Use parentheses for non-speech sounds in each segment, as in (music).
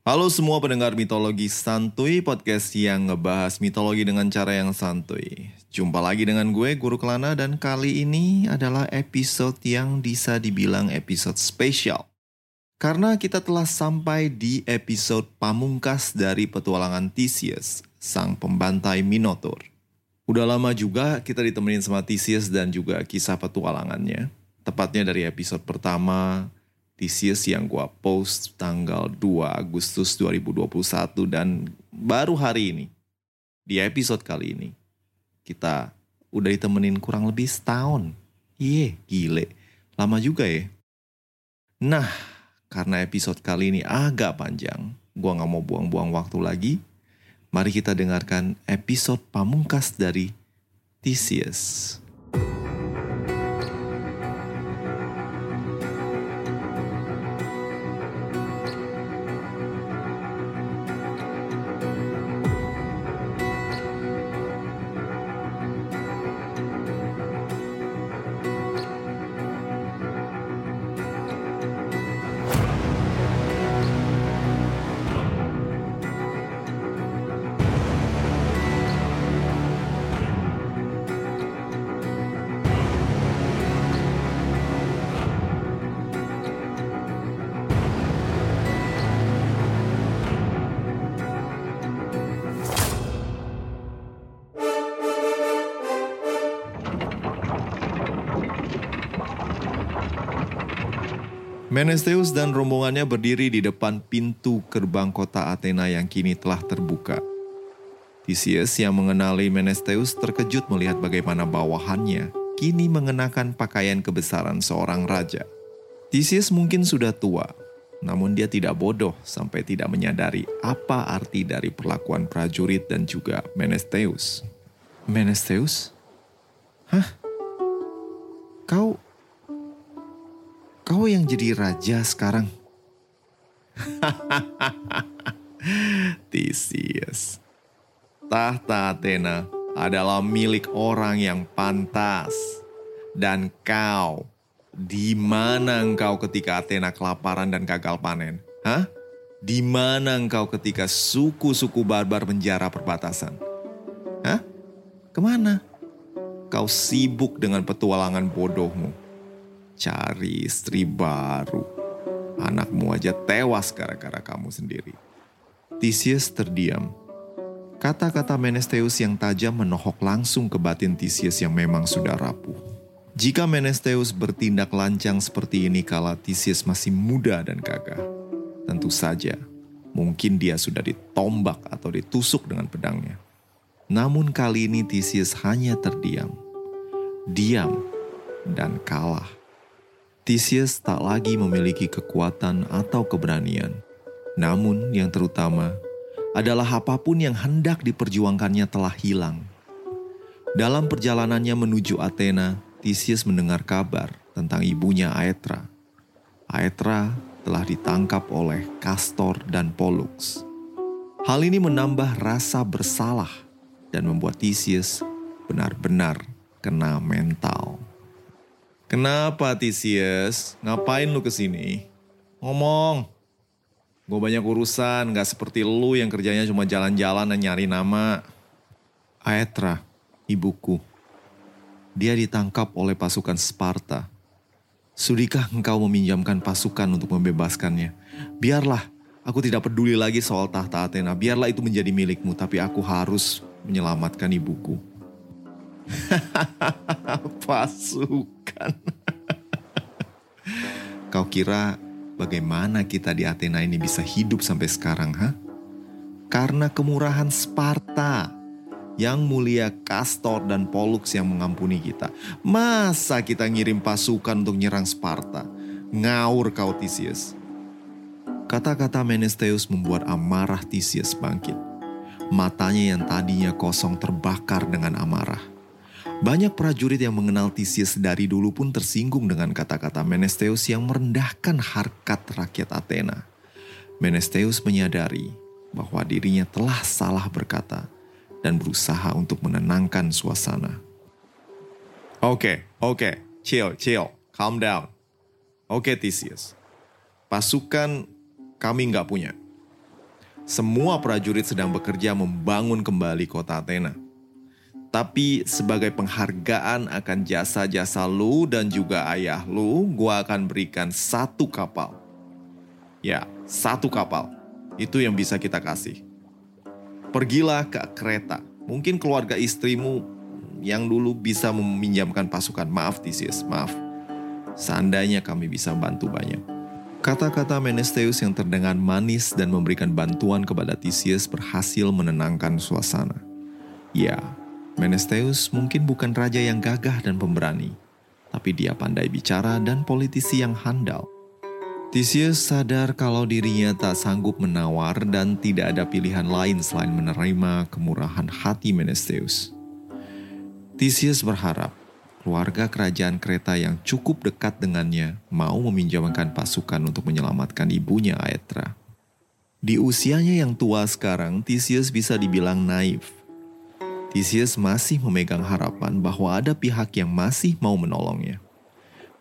Halo semua pendengar mitologi santuy, podcast yang ngebahas mitologi dengan cara yang santuy. Jumpa lagi dengan gue, Guru Kelana, dan kali ini adalah episode yang bisa dibilang episode spesial. Karena kita telah sampai di episode pamungkas dari petualangan Theseus, sang pembantai Minotaur. Udah lama juga kita ditemenin sama Theseus dan juga kisah petualangannya. Tepatnya dari episode pertama, Theseus yang gua post tanggal 2 Agustus 2021 dan baru hari ini, di episode kali ini, kita udah ditemenin kurang lebih setahun. Iye, gile. Lama juga ya. Nah, karena episode kali ini agak panjang, gua nggak mau buang-buang waktu lagi. Mari kita dengarkan episode pamungkas dari Theseus. Menesteus dan rombongannya berdiri di depan pintu gerbang kota Athena yang kini telah terbuka. Theseus yang mengenali Menesteus terkejut melihat bagaimana bawahannya kini mengenakan pakaian kebesaran seorang raja. Theseus mungkin sudah tua, namun dia tidak bodoh sampai tidak menyadari apa arti dari perlakuan prajurit dan juga Menesteus. Menesteus? Hah? Kau Kau yang jadi raja sekarang. (laughs) Theseus. Tahta Athena adalah milik orang yang pantas. Dan kau, di mana engkau ketika Athena kelaparan dan gagal panen? Hah? Di mana engkau ketika suku-suku barbar menjara perbatasan? Hah? Ke mana? Kau sibuk dengan petualangan bodohmu cari istri baru. Anakmu aja tewas gara-gara kamu sendiri. Theseus terdiam. Kata-kata Menesteus yang tajam menohok langsung ke batin Theseus yang memang sudah rapuh. Jika Menesteus bertindak lancang seperti ini kala Theseus masih muda dan gagah, tentu saja mungkin dia sudah ditombak atau ditusuk dengan pedangnya. Namun kali ini Theseus hanya terdiam, diam, dan kalah. Theseus tak lagi memiliki kekuatan atau keberanian. Namun yang terutama adalah apa pun yang hendak diperjuangkannya telah hilang. Dalam perjalanannya menuju Athena, Theseus mendengar kabar tentang ibunya Aetra. Aetra telah ditangkap oleh Castor dan Pollux. Hal ini menambah rasa bersalah dan membuat Theseus benar-benar kena mental. Kenapa Theseus? Ngapain lu ke sini? Ngomong. Gue banyak urusan, gak seperti lu yang kerjanya cuma jalan-jalan dan nyari nama. Aetra, ibuku. Dia ditangkap oleh pasukan Sparta. Sudikah engkau meminjamkan pasukan untuk membebaskannya? Biarlah, aku tidak peduli lagi soal tahta Athena. Biarlah itu menjadi milikmu, tapi aku harus menyelamatkan ibuku. (laughs) pasukan. (laughs) Kau kira bagaimana kita di Athena ini bisa hidup sampai sekarang, ha? Karena kemurahan Sparta. Yang mulia Castor dan Pollux yang mengampuni kita. Masa kita ngirim pasukan untuk nyerang Sparta? Ngaur kau Theseus. Kata-kata Menesteus membuat amarah Theseus bangkit. Matanya yang tadinya kosong terbakar dengan amarah. Banyak prajurit yang mengenal Theseus dari dulu pun tersinggung dengan kata-kata Menesteus yang merendahkan harkat rakyat Athena. Menesteus menyadari bahwa dirinya telah salah berkata dan berusaha untuk menenangkan suasana. Oke, okay, oke, okay. chill, chill, calm down. Oke okay, Theseus, pasukan kami nggak punya. Semua prajurit sedang bekerja membangun kembali kota Athena. Tapi sebagai penghargaan akan jasa-jasa lu dan juga ayah lu, gua akan berikan satu kapal. Ya, satu kapal. Itu yang bisa kita kasih. Pergilah ke kereta. Mungkin keluarga istrimu yang dulu bisa meminjamkan pasukan. Maaf Theseus, maaf. Seandainya kami bisa bantu banyak. Kata-kata Menesteus yang terdengar manis dan memberikan bantuan kepada Theseus berhasil menenangkan suasana. Ya, Menesteus mungkin bukan raja yang gagah dan pemberani, tapi dia pandai bicara dan politisi yang handal. Theseus sadar kalau dirinya tak sanggup menawar dan tidak ada pilihan lain selain menerima kemurahan hati Menesteus. Theseus berharap keluarga kerajaan kereta yang cukup dekat dengannya mau meminjamkan pasukan untuk menyelamatkan ibunya Aetra. Di usianya yang tua sekarang, Theseus bisa dibilang naif. Theseus masih memegang harapan bahwa ada pihak yang masih mau menolongnya.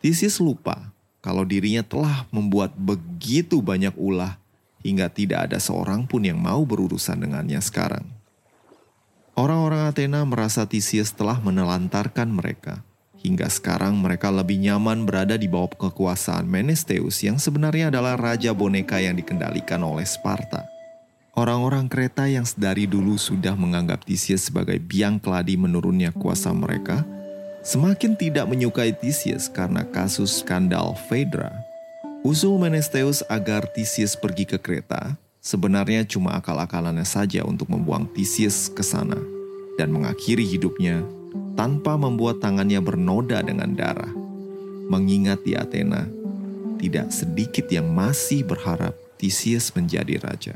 Theseus lupa kalau dirinya telah membuat begitu banyak ulah hingga tidak ada seorang pun yang mau berurusan dengannya sekarang. Orang-orang Athena merasa Theseus telah menelantarkan mereka. Hingga sekarang mereka lebih nyaman berada di bawah kekuasaan Menesteus yang sebenarnya adalah raja boneka yang dikendalikan oleh Sparta. Orang-orang Kreta yang sedari dulu sudah menganggap Theseus sebagai biang keladi menurunnya kuasa mereka – semakin tidak menyukai Theseus karena kasus skandal Phaedra. Usul Menesteus agar Theseus pergi ke Kreta sebenarnya cuma akal-akalannya saja untuk membuang Theseus ke sana dan mengakhiri hidupnya tanpa membuat tangannya bernoda dengan darah. Mengingat di Athena, tidak sedikit yang masih berharap Theseus menjadi raja.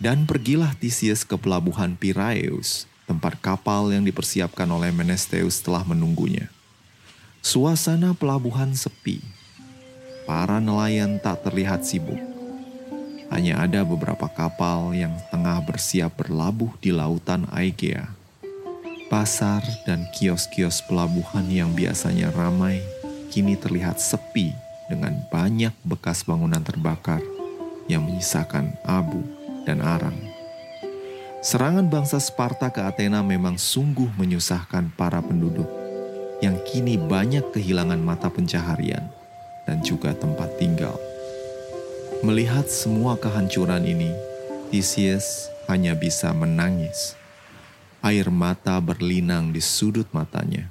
Dan pergilah Theseus ke pelabuhan Piraeus, tempat kapal yang dipersiapkan oleh Menesteus telah menunggunya. Suasana pelabuhan sepi. Para nelayan tak terlihat sibuk. Hanya ada beberapa kapal yang tengah bersiap berlabuh di lautan Aegea. Pasar dan kios-kios pelabuhan yang biasanya ramai kini terlihat sepi dengan banyak bekas bangunan terbakar yang menyisakan abu dan Aram. Serangan bangsa Sparta ke Athena memang sungguh menyusahkan para penduduk yang kini banyak kehilangan mata pencaharian dan juga tempat tinggal. Melihat semua kehancuran ini, Theseus hanya bisa menangis. Air mata berlinang di sudut matanya.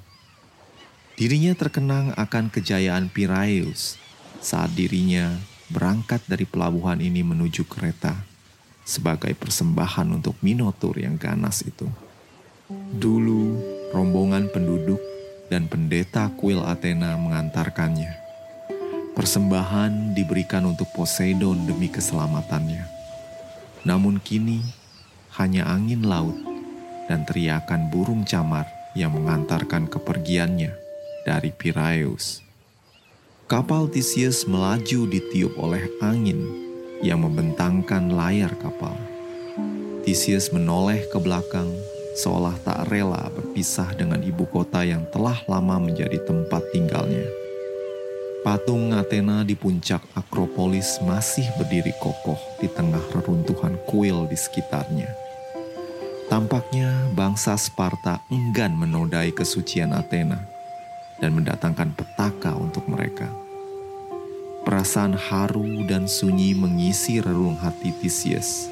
Dirinya terkenang akan kejayaan Piraeus saat dirinya berangkat dari pelabuhan ini menuju kereta sebagai persembahan untuk Minotaur yang ganas itu. Dulu, rombongan penduduk dan pendeta kuil Athena mengantarkannya. Persembahan diberikan untuk Poseidon demi keselamatannya. Namun kini, hanya angin laut dan teriakan burung camar yang mengantarkan kepergiannya dari Piraeus. Kapal Theseus melaju ditiup oleh angin yang membentangkan layar kapal. Theseus menoleh ke belakang seolah tak rela berpisah dengan ibu kota yang telah lama menjadi tempat tinggalnya. Patung Athena di puncak Akropolis masih berdiri kokoh di tengah reruntuhan kuil di sekitarnya. Tampaknya bangsa Sparta enggan menodai kesucian Athena dan mendatangkan petaka untuk mereka. Perasaan haru dan sunyi mengisi relung hati Theseus.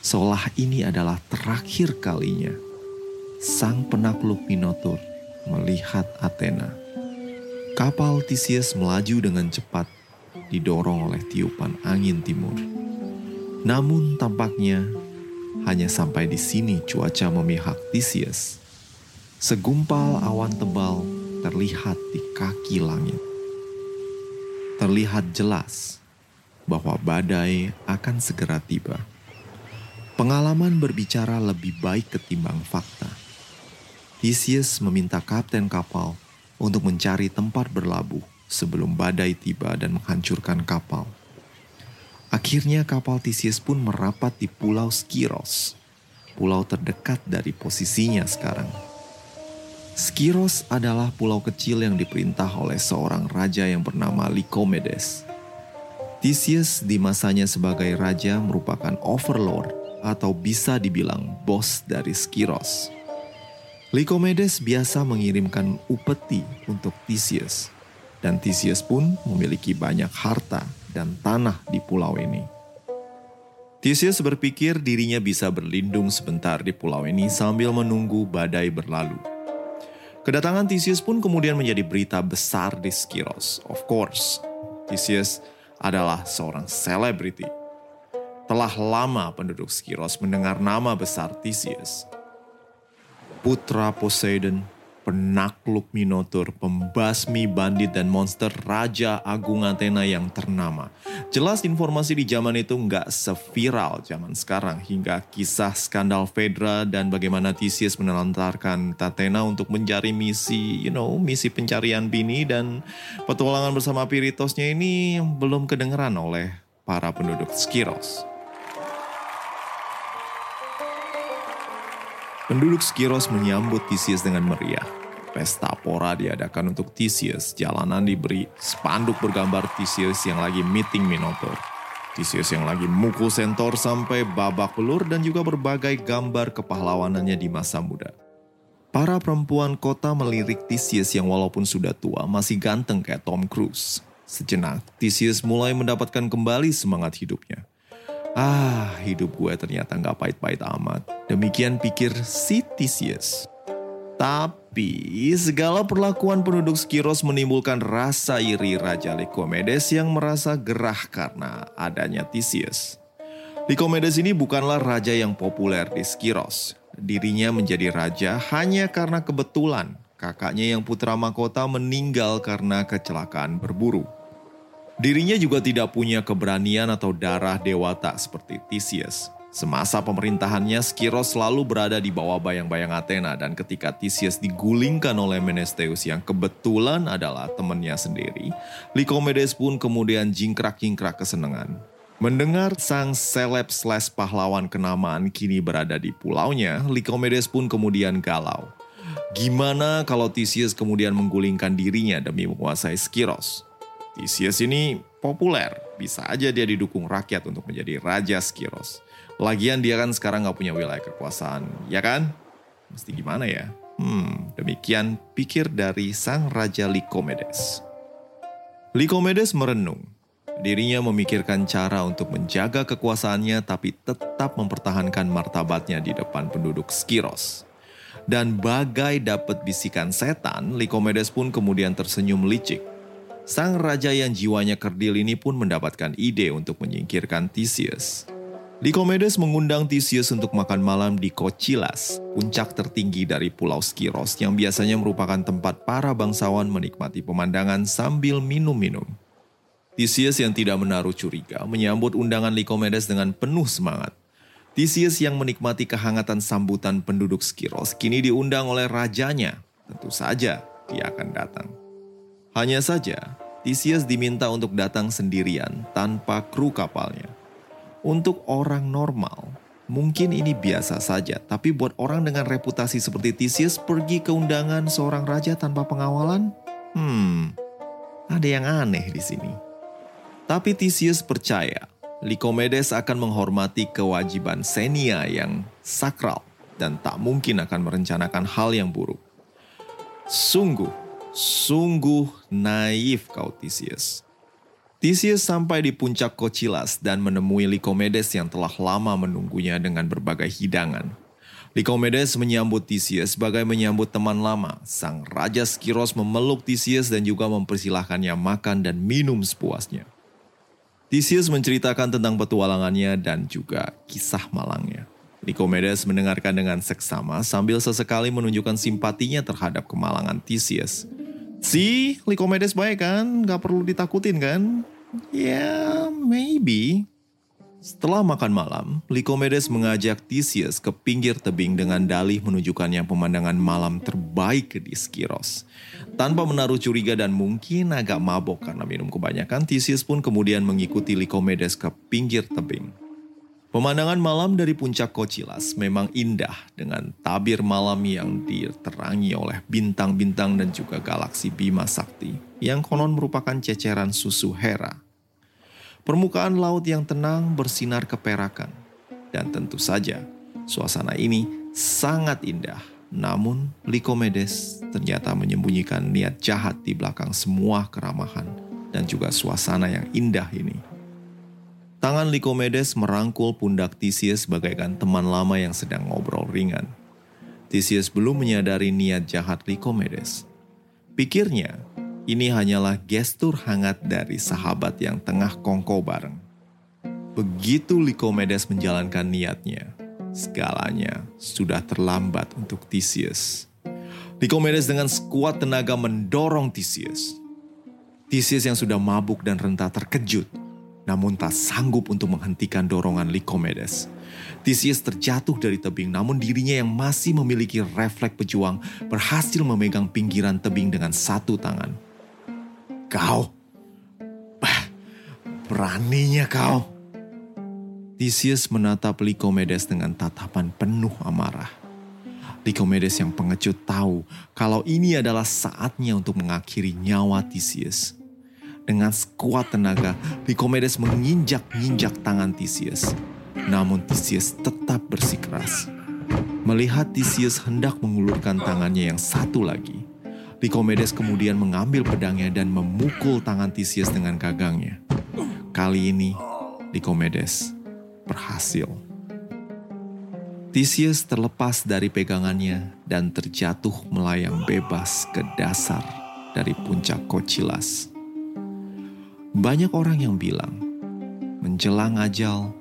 Seolah ini adalah terakhir kalinya sang penakluk Minotaur melihat Athena. Kapal Theseus melaju dengan cepat, didorong oleh tiupan angin timur. Namun tampaknya hanya sampai di sini cuaca memihak Theseus. Segumpal awan tebal terlihat di kaki langit. Terlihat jelas bahwa badai akan segera tiba. Pengalaman berbicara lebih baik ketimbang fakta. Theseus meminta kapten kapal untuk mencari tempat berlabuh sebelum badai tiba dan menghancurkan kapal. Akhirnya kapal Theseus pun merapat di pulau Skiros, pulau terdekat dari posisinya sekarang. Skiros adalah pulau kecil yang diperintah oleh seorang raja yang bernama Lycomedes. Theseus di masanya sebagai raja merupakan overlord atau bisa dibilang bos dari Skiros. Lycomedes biasa mengirimkan upeti untuk Theseus, dan Theseus pun memiliki banyak harta dan tanah di pulau ini. Theseus berpikir dirinya bisa berlindung sebentar di pulau ini sambil menunggu badai berlalu. Kedatangan Theseus pun kemudian menjadi berita besar di Skiros. Of course, Theseus adalah seorang selebriti telah lama penduduk Skiros mendengar nama besar Theseus. Putra Poseidon, penakluk Minotaur, pembasmi bandit dan monster Raja Agung Athena yang ternama. Jelas informasi di zaman itu nggak seviral zaman sekarang hingga kisah skandal Fedra dan bagaimana Theseus menelantarkan Athena untuk mencari misi, you know, misi pencarian bini dan petualangan bersama Piritosnya ini belum kedengeran oleh para penduduk Skiros. Penduduk Skiros menyambut Theseus dengan meriah. Pesta pora diadakan untuk Theseus. Jalanan diberi spanduk bergambar Theseus yang lagi meeting Minotaur. Theseus yang lagi mukul sentor sampai babak belur dan juga berbagai gambar kepahlawanannya di masa muda. Para perempuan kota melirik Theseus yang walaupun sudah tua masih ganteng kayak Tom Cruise. Sejenak, Theseus mulai mendapatkan kembali semangat hidupnya. Ah, hidup gue ternyata nggak pahit-pahit amat. Demikian pikir si Theseus. Tapi segala perlakuan penduduk Skiros menimbulkan rasa iri Raja Lycomedes yang merasa gerah karena adanya Theseus. Lycomedes ini bukanlah raja yang populer di Skiros. Dirinya menjadi raja hanya karena kebetulan kakaknya yang putra mahkota meninggal karena kecelakaan berburu. Dirinya juga tidak punya keberanian atau darah dewata seperti Theseus. Semasa pemerintahannya, Skiros selalu berada di bawah bayang-bayang Athena dan ketika Theseus digulingkan oleh Menesteus yang kebetulan adalah temannya sendiri, Lycomedes pun kemudian jingkrak-jingkrak kesenangan. Mendengar sang seleb slash pahlawan kenamaan kini berada di pulaunya, Lycomedes pun kemudian galau. Gimana kalau Theseus kemudian menggulingkan dirinya demi menguasai Skiros? Theseus ini populer, bisa aja dia didukung rakyat untuk menjadi Raja Skiros. Lagian dia kan sekarang gak punya wilayah kekuasaan, ya kan? Mesti gimana ya? Hmm, demikian pikir dari sang Raja Lycomedes. Lycomedes merenung. Dirinya memikirkan cara untuk menjaga kekuasaannya tapi tetap mempertahankan martabatnya di depan penduduk Skiros. Dan bagai dapat bisikan setan, Lycomedes pun kemudian tersenyum licik Sang raja yang jiwanya kerdil ini pun mendapatkan ide untuk menyingkirkan Theseus. Lycomedes mengundang Theseus untuk makan malam di Kochilas, puncak tertinggi dari Pulau Skiros yang biasanya merupakan tempat para bangsawan menikmati pemandangan sambil minum-minum. Theseus yang tidak menaruh curiga menyambut undangan Lycomedes dengan penuh semangat. Theseus yang menikmati kehangatan sambutan penduduk Skiros kini diundang oleh rajanya. Tentu saja dia akan datang. Hanya saja, Theseus diminta untuk datang sendirian tanpa kru kapalnya. Untuk orang normal, mungkin ini biasa saja, tapi buat orang dengan reputasi seperti Theseus pergi ke undangan seorang raja tanpa pengawalan? Hmm, ada yang aneh di sini. Tapi Theseus percaya, Lycomedes akan menghormati kewajiban Xenia yang sakral dan tak mungkin akan merencanakan hal yang buruk. Sungguh, Sungguh naif kau Theseus. Theseus sampai di puncak Kochilas dan menemui Lycomedes yang telah lama menunggunya dengan berbagai hidangan. Lycomedes menyambut Theseus sebagai menyambut teman lama. Sang Raja Skiros memeluk Theseus dan juga mempersilahkannya makan dan minum sepuasnya. Theseus menceritakan tentang petualangannya dan juga kisah malangnya. Lycomedes mendengarkan dengan seksama sambil sesekali menunjukkan simpatinya terhadap kemalangan Theseus. Si, Lycomedes baik kan? Gak perlu ditakutin kan? Ya, yeah, maybe. Setelah makan malam, Lycomedes mengajak Theseus ke pinggir tebing dengan dalih menunjukkannya pemandangan malam terbaik di Skiros. Tanpa menaruh curiga dan mungkin agak mabok karena minum kebanyakan, Theseus pun kemudian mengikuti Lycomedes ke pinggir tebing. Pemandangan malam dari puncak Kocilas memang indah dengan tabir malam yang diterangi oleh bintang-bintang dan juga galaksi Bima Sakti yang konon merupakan ceceran susu Hera Permukaan laut yang tenang bersinar keperakan. Dan tentu saja, suasana ini sangat indah. Namun, Lycomedes ternyata menyembunyikan niat jahat di belakang semua keramahan dan juga suasana yang indah ini. Tangan Lycomedes merangkul pundak Theseus bagaikan teman lama yang sedang ngobrol ringan. Theseus belum menyadari niat jahat Lycomedes. Pikirnya, ini hanyalah gestur hangat dari sahabat yang tengah kongko bareng. Begitu Lycomedes menjalankan niatnya, segalanya sudah terlambat untuk Theseus. Lycomedes dengan sekuat tenaga mendorong Theseus. Theseus yang sudah mabuk dan renta terkejut, namun tak sanggup untuk menghentikan dorongan Lycomedes. Theseus terjatuh dari tebing, namun dirinya yang masih memiliki refleks pejuang berhasil memegang pinggiran tebing dengan satu tangan. Kau, bah, beraninya kau. Theseus menatap Lycomedes dengan tatapan penuh amarah. Lycomedes yang pengecut tahu kalau ini adalah saatnya untuk mengakhiri nyawa Theseus. Dengan sekuat tenaga, Lycomedes menginjak-injak tangan Theseus. Namun Theseus tetap bersikeras. Melihat Theseus hendak mengulurkan tangannya yang satu lagi, Lycomedes kemudian mengambil pedangnya dan memukul tangan Theseus dengan gagangnya. Kali ini, Lycomedes berhasil. Theseus terlepas dari pegangannya dan terjatuh melayang bebas ke dasar dari puncak Kocilas. Banyak orang yang bilang, menjelang ajal,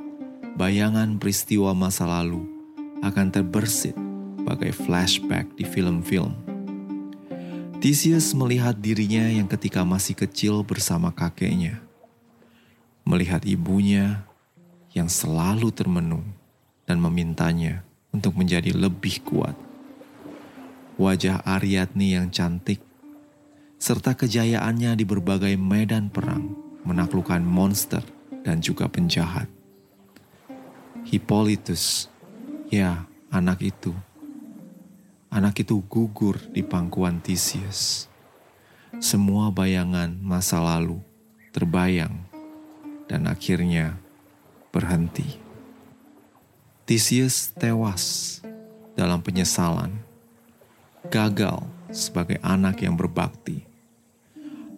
bayangan peristiwa masa lalu akan terbersit bagai flashback di film-film Theseus melihat dirinya yang ketika masih kecil bersama kakeknya. Melihat ibunya yang selalu termenung dan memintanya untuk menjadi lebih kuat. Wajah Ariadne yang cantik serta kejayaannya di berbagai medan perang menaklukkan monster dan juga penjahat. Hippolytus, ya anak itu anak itu gugur di pangkuan Theseus. Semua bayangan masa lalu terbayang dan akhirnya berhenti. Theseus tewas dalam penyesalan, gagal sebagai anak yang berbakti.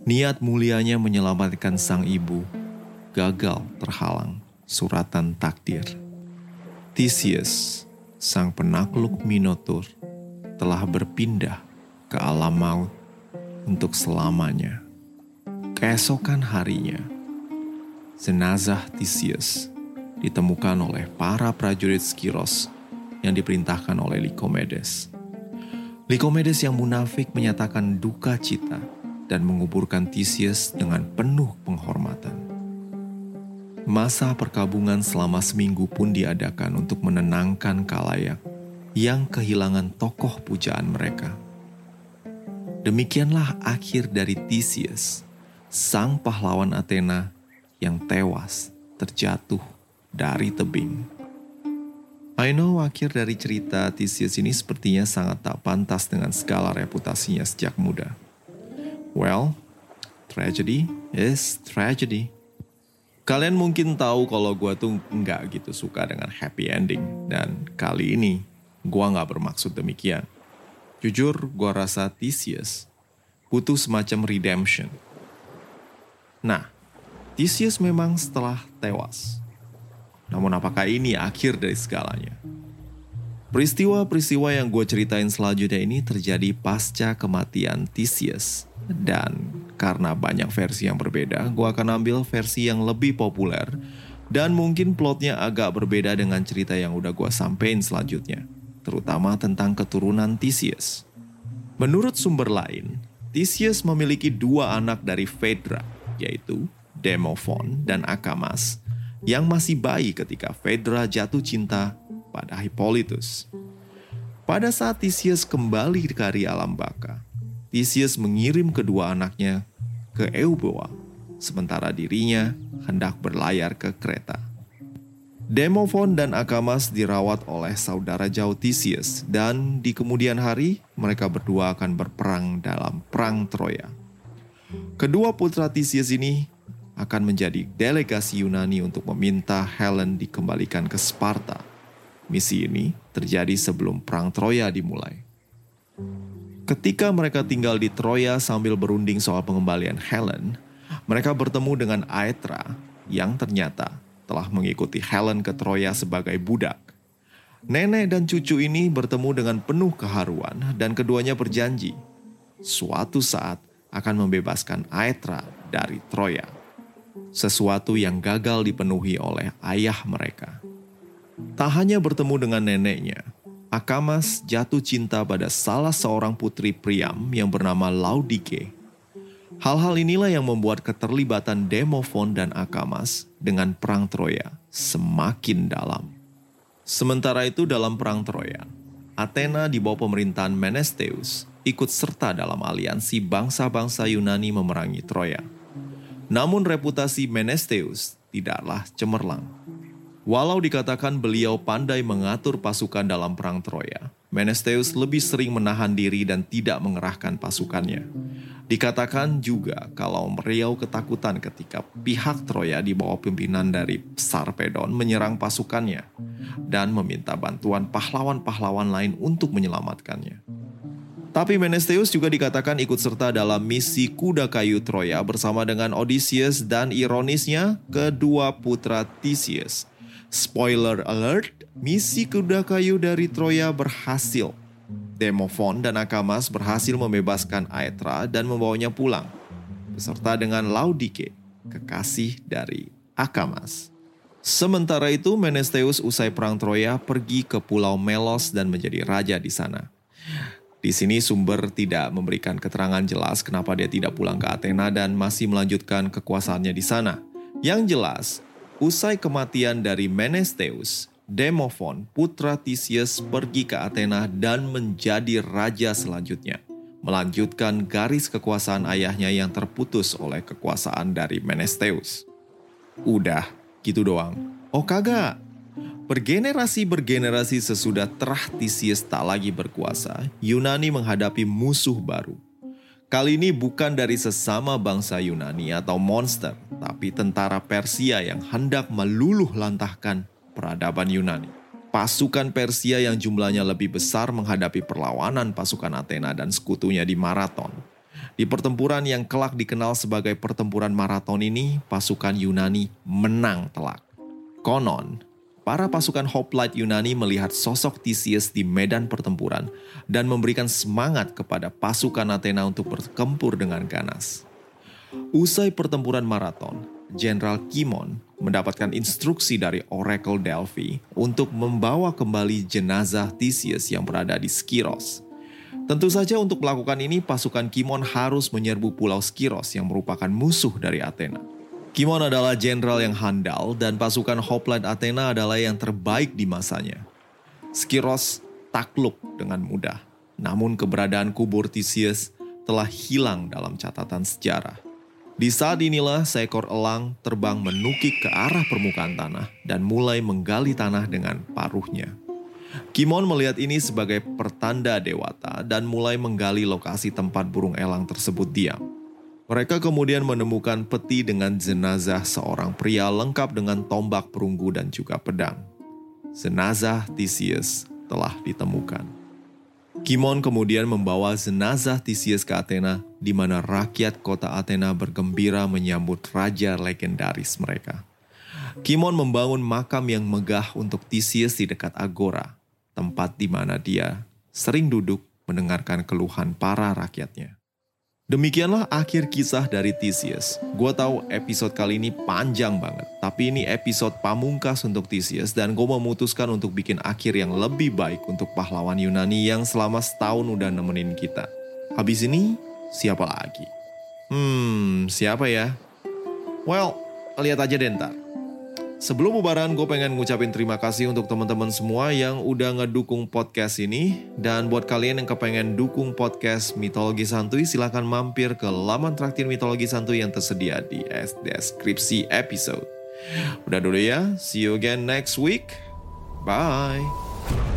Niat mulianya menyelamatkan sang ibu gagal terhalang suratan takdir. Theseus, sang penakluk Minotaur, telah berpindah ke alam maut untuk selamanya. Keesokan harinya, jenazah Theseus ditemukan oleh para prajurit Skiros yang diperintahkan oleh Lycomedes. Lycomedes yang munafik menyatakan duka cita dan menguburkan Theseus dengan penuh penghormatan. Masa perkabungan selama seminggu pun diadakan untuk menenangkan kalayak yang kehilangan tokoh pujaan mereka. Demikianlah akhir dari Theseus, sang pahlawan Athena yang tewas terjatuh dari tebing. I know akhir dari cerita Theseus ini sepertinya sangat tak pantas dengan segala reputasinya sejak muda. Well, tragedy is tragedy. Kalian mungkin tahu kalau gue tuh nggak gitu suka dengan happy ending. Dan kali ini Gua nggak bermaksud demikian. Jujur, gua rasa Theseus butuh semacam redemption. Nah, Theseus memang setelah tewas. Namun apakah ini akhir dari segalanya? Peristiwa-peristiwa yang gue ceritain selanjutnya ini terjadi pasca kematian Theseus. Dan karena banyak versi yang berbeda, gue akan ambil versi yang lebih populer dan mungkin plotnya agak berbeda dengan cerita yang udah gue sampein selanjutnya, terutama tentang keturunan Theseus. Menurut sumber lain, Theseus memiliki dua anak dari Phaedra, yaitu Demophon dan Akamas, yang masih bayi ketika Phaedra jatuh cinta pada Hippolytus. Pada saat Theseus kembali ke alam baka, Theseus mengirim kedua anaknya ke Euboea, sementara dirinya hendak berlayar ke kereta. Demophon dan Akamas dirawat oleh saudara jauh Theseus dan di kemudian hari mereka berdua akan berperang dalam perang Troya. Kedua putra Theseus ini akan menjadi delegasi Yunani untuk meminta Helen dikembalikan ke Sparta Misi ini terjadi sebelum Perang Troya dimulai. Ketika mereka tinggal di Troya sambil berunding soal pengembalian Helen, mereka bertemu dengan Aetra yang ternyata telah mengikuti Helen ke Troya sebagai budak. Nenek dan cucu ini bertemu dengan penuh keharuan dan keduanya berjanji suatu saat akan membebaskan Aetra dari Troya. Sesuatu yang gagal dipenuhi oleh ayah mereka. Tak hanya bertemu dengan neneknya, Akamas jatuh cinta pada salah seorang putri Priam yang bernama Laudike. Hal-hal inilah yang membuat keterlibatan Demofon dan Akamas dengan Perang Troya semakin dalam. Sementara itu dalam Perang Troya, Athena di bawah pemerintahan Menesteus ikut serta dalam aliansi bangsa-bangsa Yunani memerangi Troya. Namun reputasi Menesteus tidaklah cemerlang. Walau dikatakan beliau pandai mengatur pasukan dalam perang Troya, Menesteus lebih sering menahan diri dan tidak mengerahkan pasukannya. Dikatakan juga kalau meriau ketakutan ketika pihak Troya di bawah pimpinan dari Sarpedon menyerang pasukannya dan meminta bantuan pahlawan-pahlawan lain untuk menyelamatkannya. Tapi Menesteus juga dikatakan ikut serta dalam misi kuda kayu Troya bersama dengan Odysseus dan ironisnya kedua putra Theseus Spoiler alert, misi kuda kayu dari Troya berhasil. Demofon dan Akamas berhasil membebaskan Aetra dan membawanya pulang, beserta dengan Laudike, kekasih dari Akamas. Sementara itu, Menesteus usai perang Troya pergi ke Pulau Melos dan menjadi raja di sana. Di sini sumber tidak memberikan keterangan jelas kenapa dia tidak pulang ke Athena dan masih melanjutkan kekuasaannya di sana. Yang jelas, Usai kematian dari Menesteus, Demofon, putra Theseus pergi ke Athena dan menjadi raja selanjutnya, melanjutkan garis kekuasaan ayahnya yang terputus oleh kekuasaan dari Menesteus. Udah, gitu doang. Oh kagak, Bergenerasi bergenerasi sesudah terah Theseus tak lagi berkuasa, Yunani menghadapi musuh baru, Kali ini bukan dari sesama bangsa Yunani atau monster, tapi tentara Persia yang hendak meluluh lantahkan peradaban Yunani. Pasukan Persia yang jumlahnya lebih besar menghadapi perlawanan pasukan Athena dan sekutunya di Maraton. Di pertempuran yang kelak dikenal sebagai pertempuran Maraton ini, pasukan Yunani menang telak. Konon, para pasukan hoplite Yunani melihat sosok Theseus di medan pertempuran dan memberikan semangat kepada pasukan Athena untuk berkempur dengan ganas. Usai pertempuran maraton, Jenderal Kimon mendapatkan instruksi dari Oracle Delphi untuk membawa kembali jenazah Theseus yang berada di Skiros. Tentu saja untuk melakukan ini pasukan Kimon harus menyerbu pulau Skiros yang merupakan musuh dari Athena. Kimon adalah jenderal yang handal dan pasukan hoplite Athena adalah yang terbaik di masanya. Skiros takluk dengan mudah, namun keberadaan kubur Theseus telah hilang dalam catatan sejarah. Di saat inilah seekor elang terbang menukik ke arah permukaan tanah dan mulai menggali tanah dengan paruhnya. Kimon melihat ini sebagai pertanda dewata dan mulai menggali lokasi tempat burung elang tersebut diam. Mereka kemudian menemukan peti dengan jenazah seorang pria lengkap dengan tombak perunggu dan juga pedang. Jenazah Theseus telah ditemukan. Kimon kemudian membawa jenazah Theseus ke Athena, di mana rakyat kota Athena bergembira menyambut raja legendaris mereka. Kimon membangun makam yang megah untuk Theseus di dekat Agora. tempat di mana dia sering duduk mendengarkan keluhan para rakyatnya. Demikianlah akhir kisah dari Theseus. Gue tahu episode kali ini panjang banget, tapi ini episode pamungkas untuk Theseus dan gue memutuskan untuk bikin akhir yang lebih baik untuk pahlawan Yunani yang selama setahun udah nemenin kita. Habis ini, siapa lagi? Hmm, siapa ya? Well, lihat aja deh ntar. Sebelum bubaran, gue pengen ngucapin terima kasih untuk teman-teman semua yang udah ngedukung podcast ini. Dan buat kalian yang kepengen dukung podcast Mitologi Santuy, silahkan mampir ke laman traktir Mitologi Santuy yang tersedia di deskripsi episode. Udah dulu ya, see you again next week. Bye.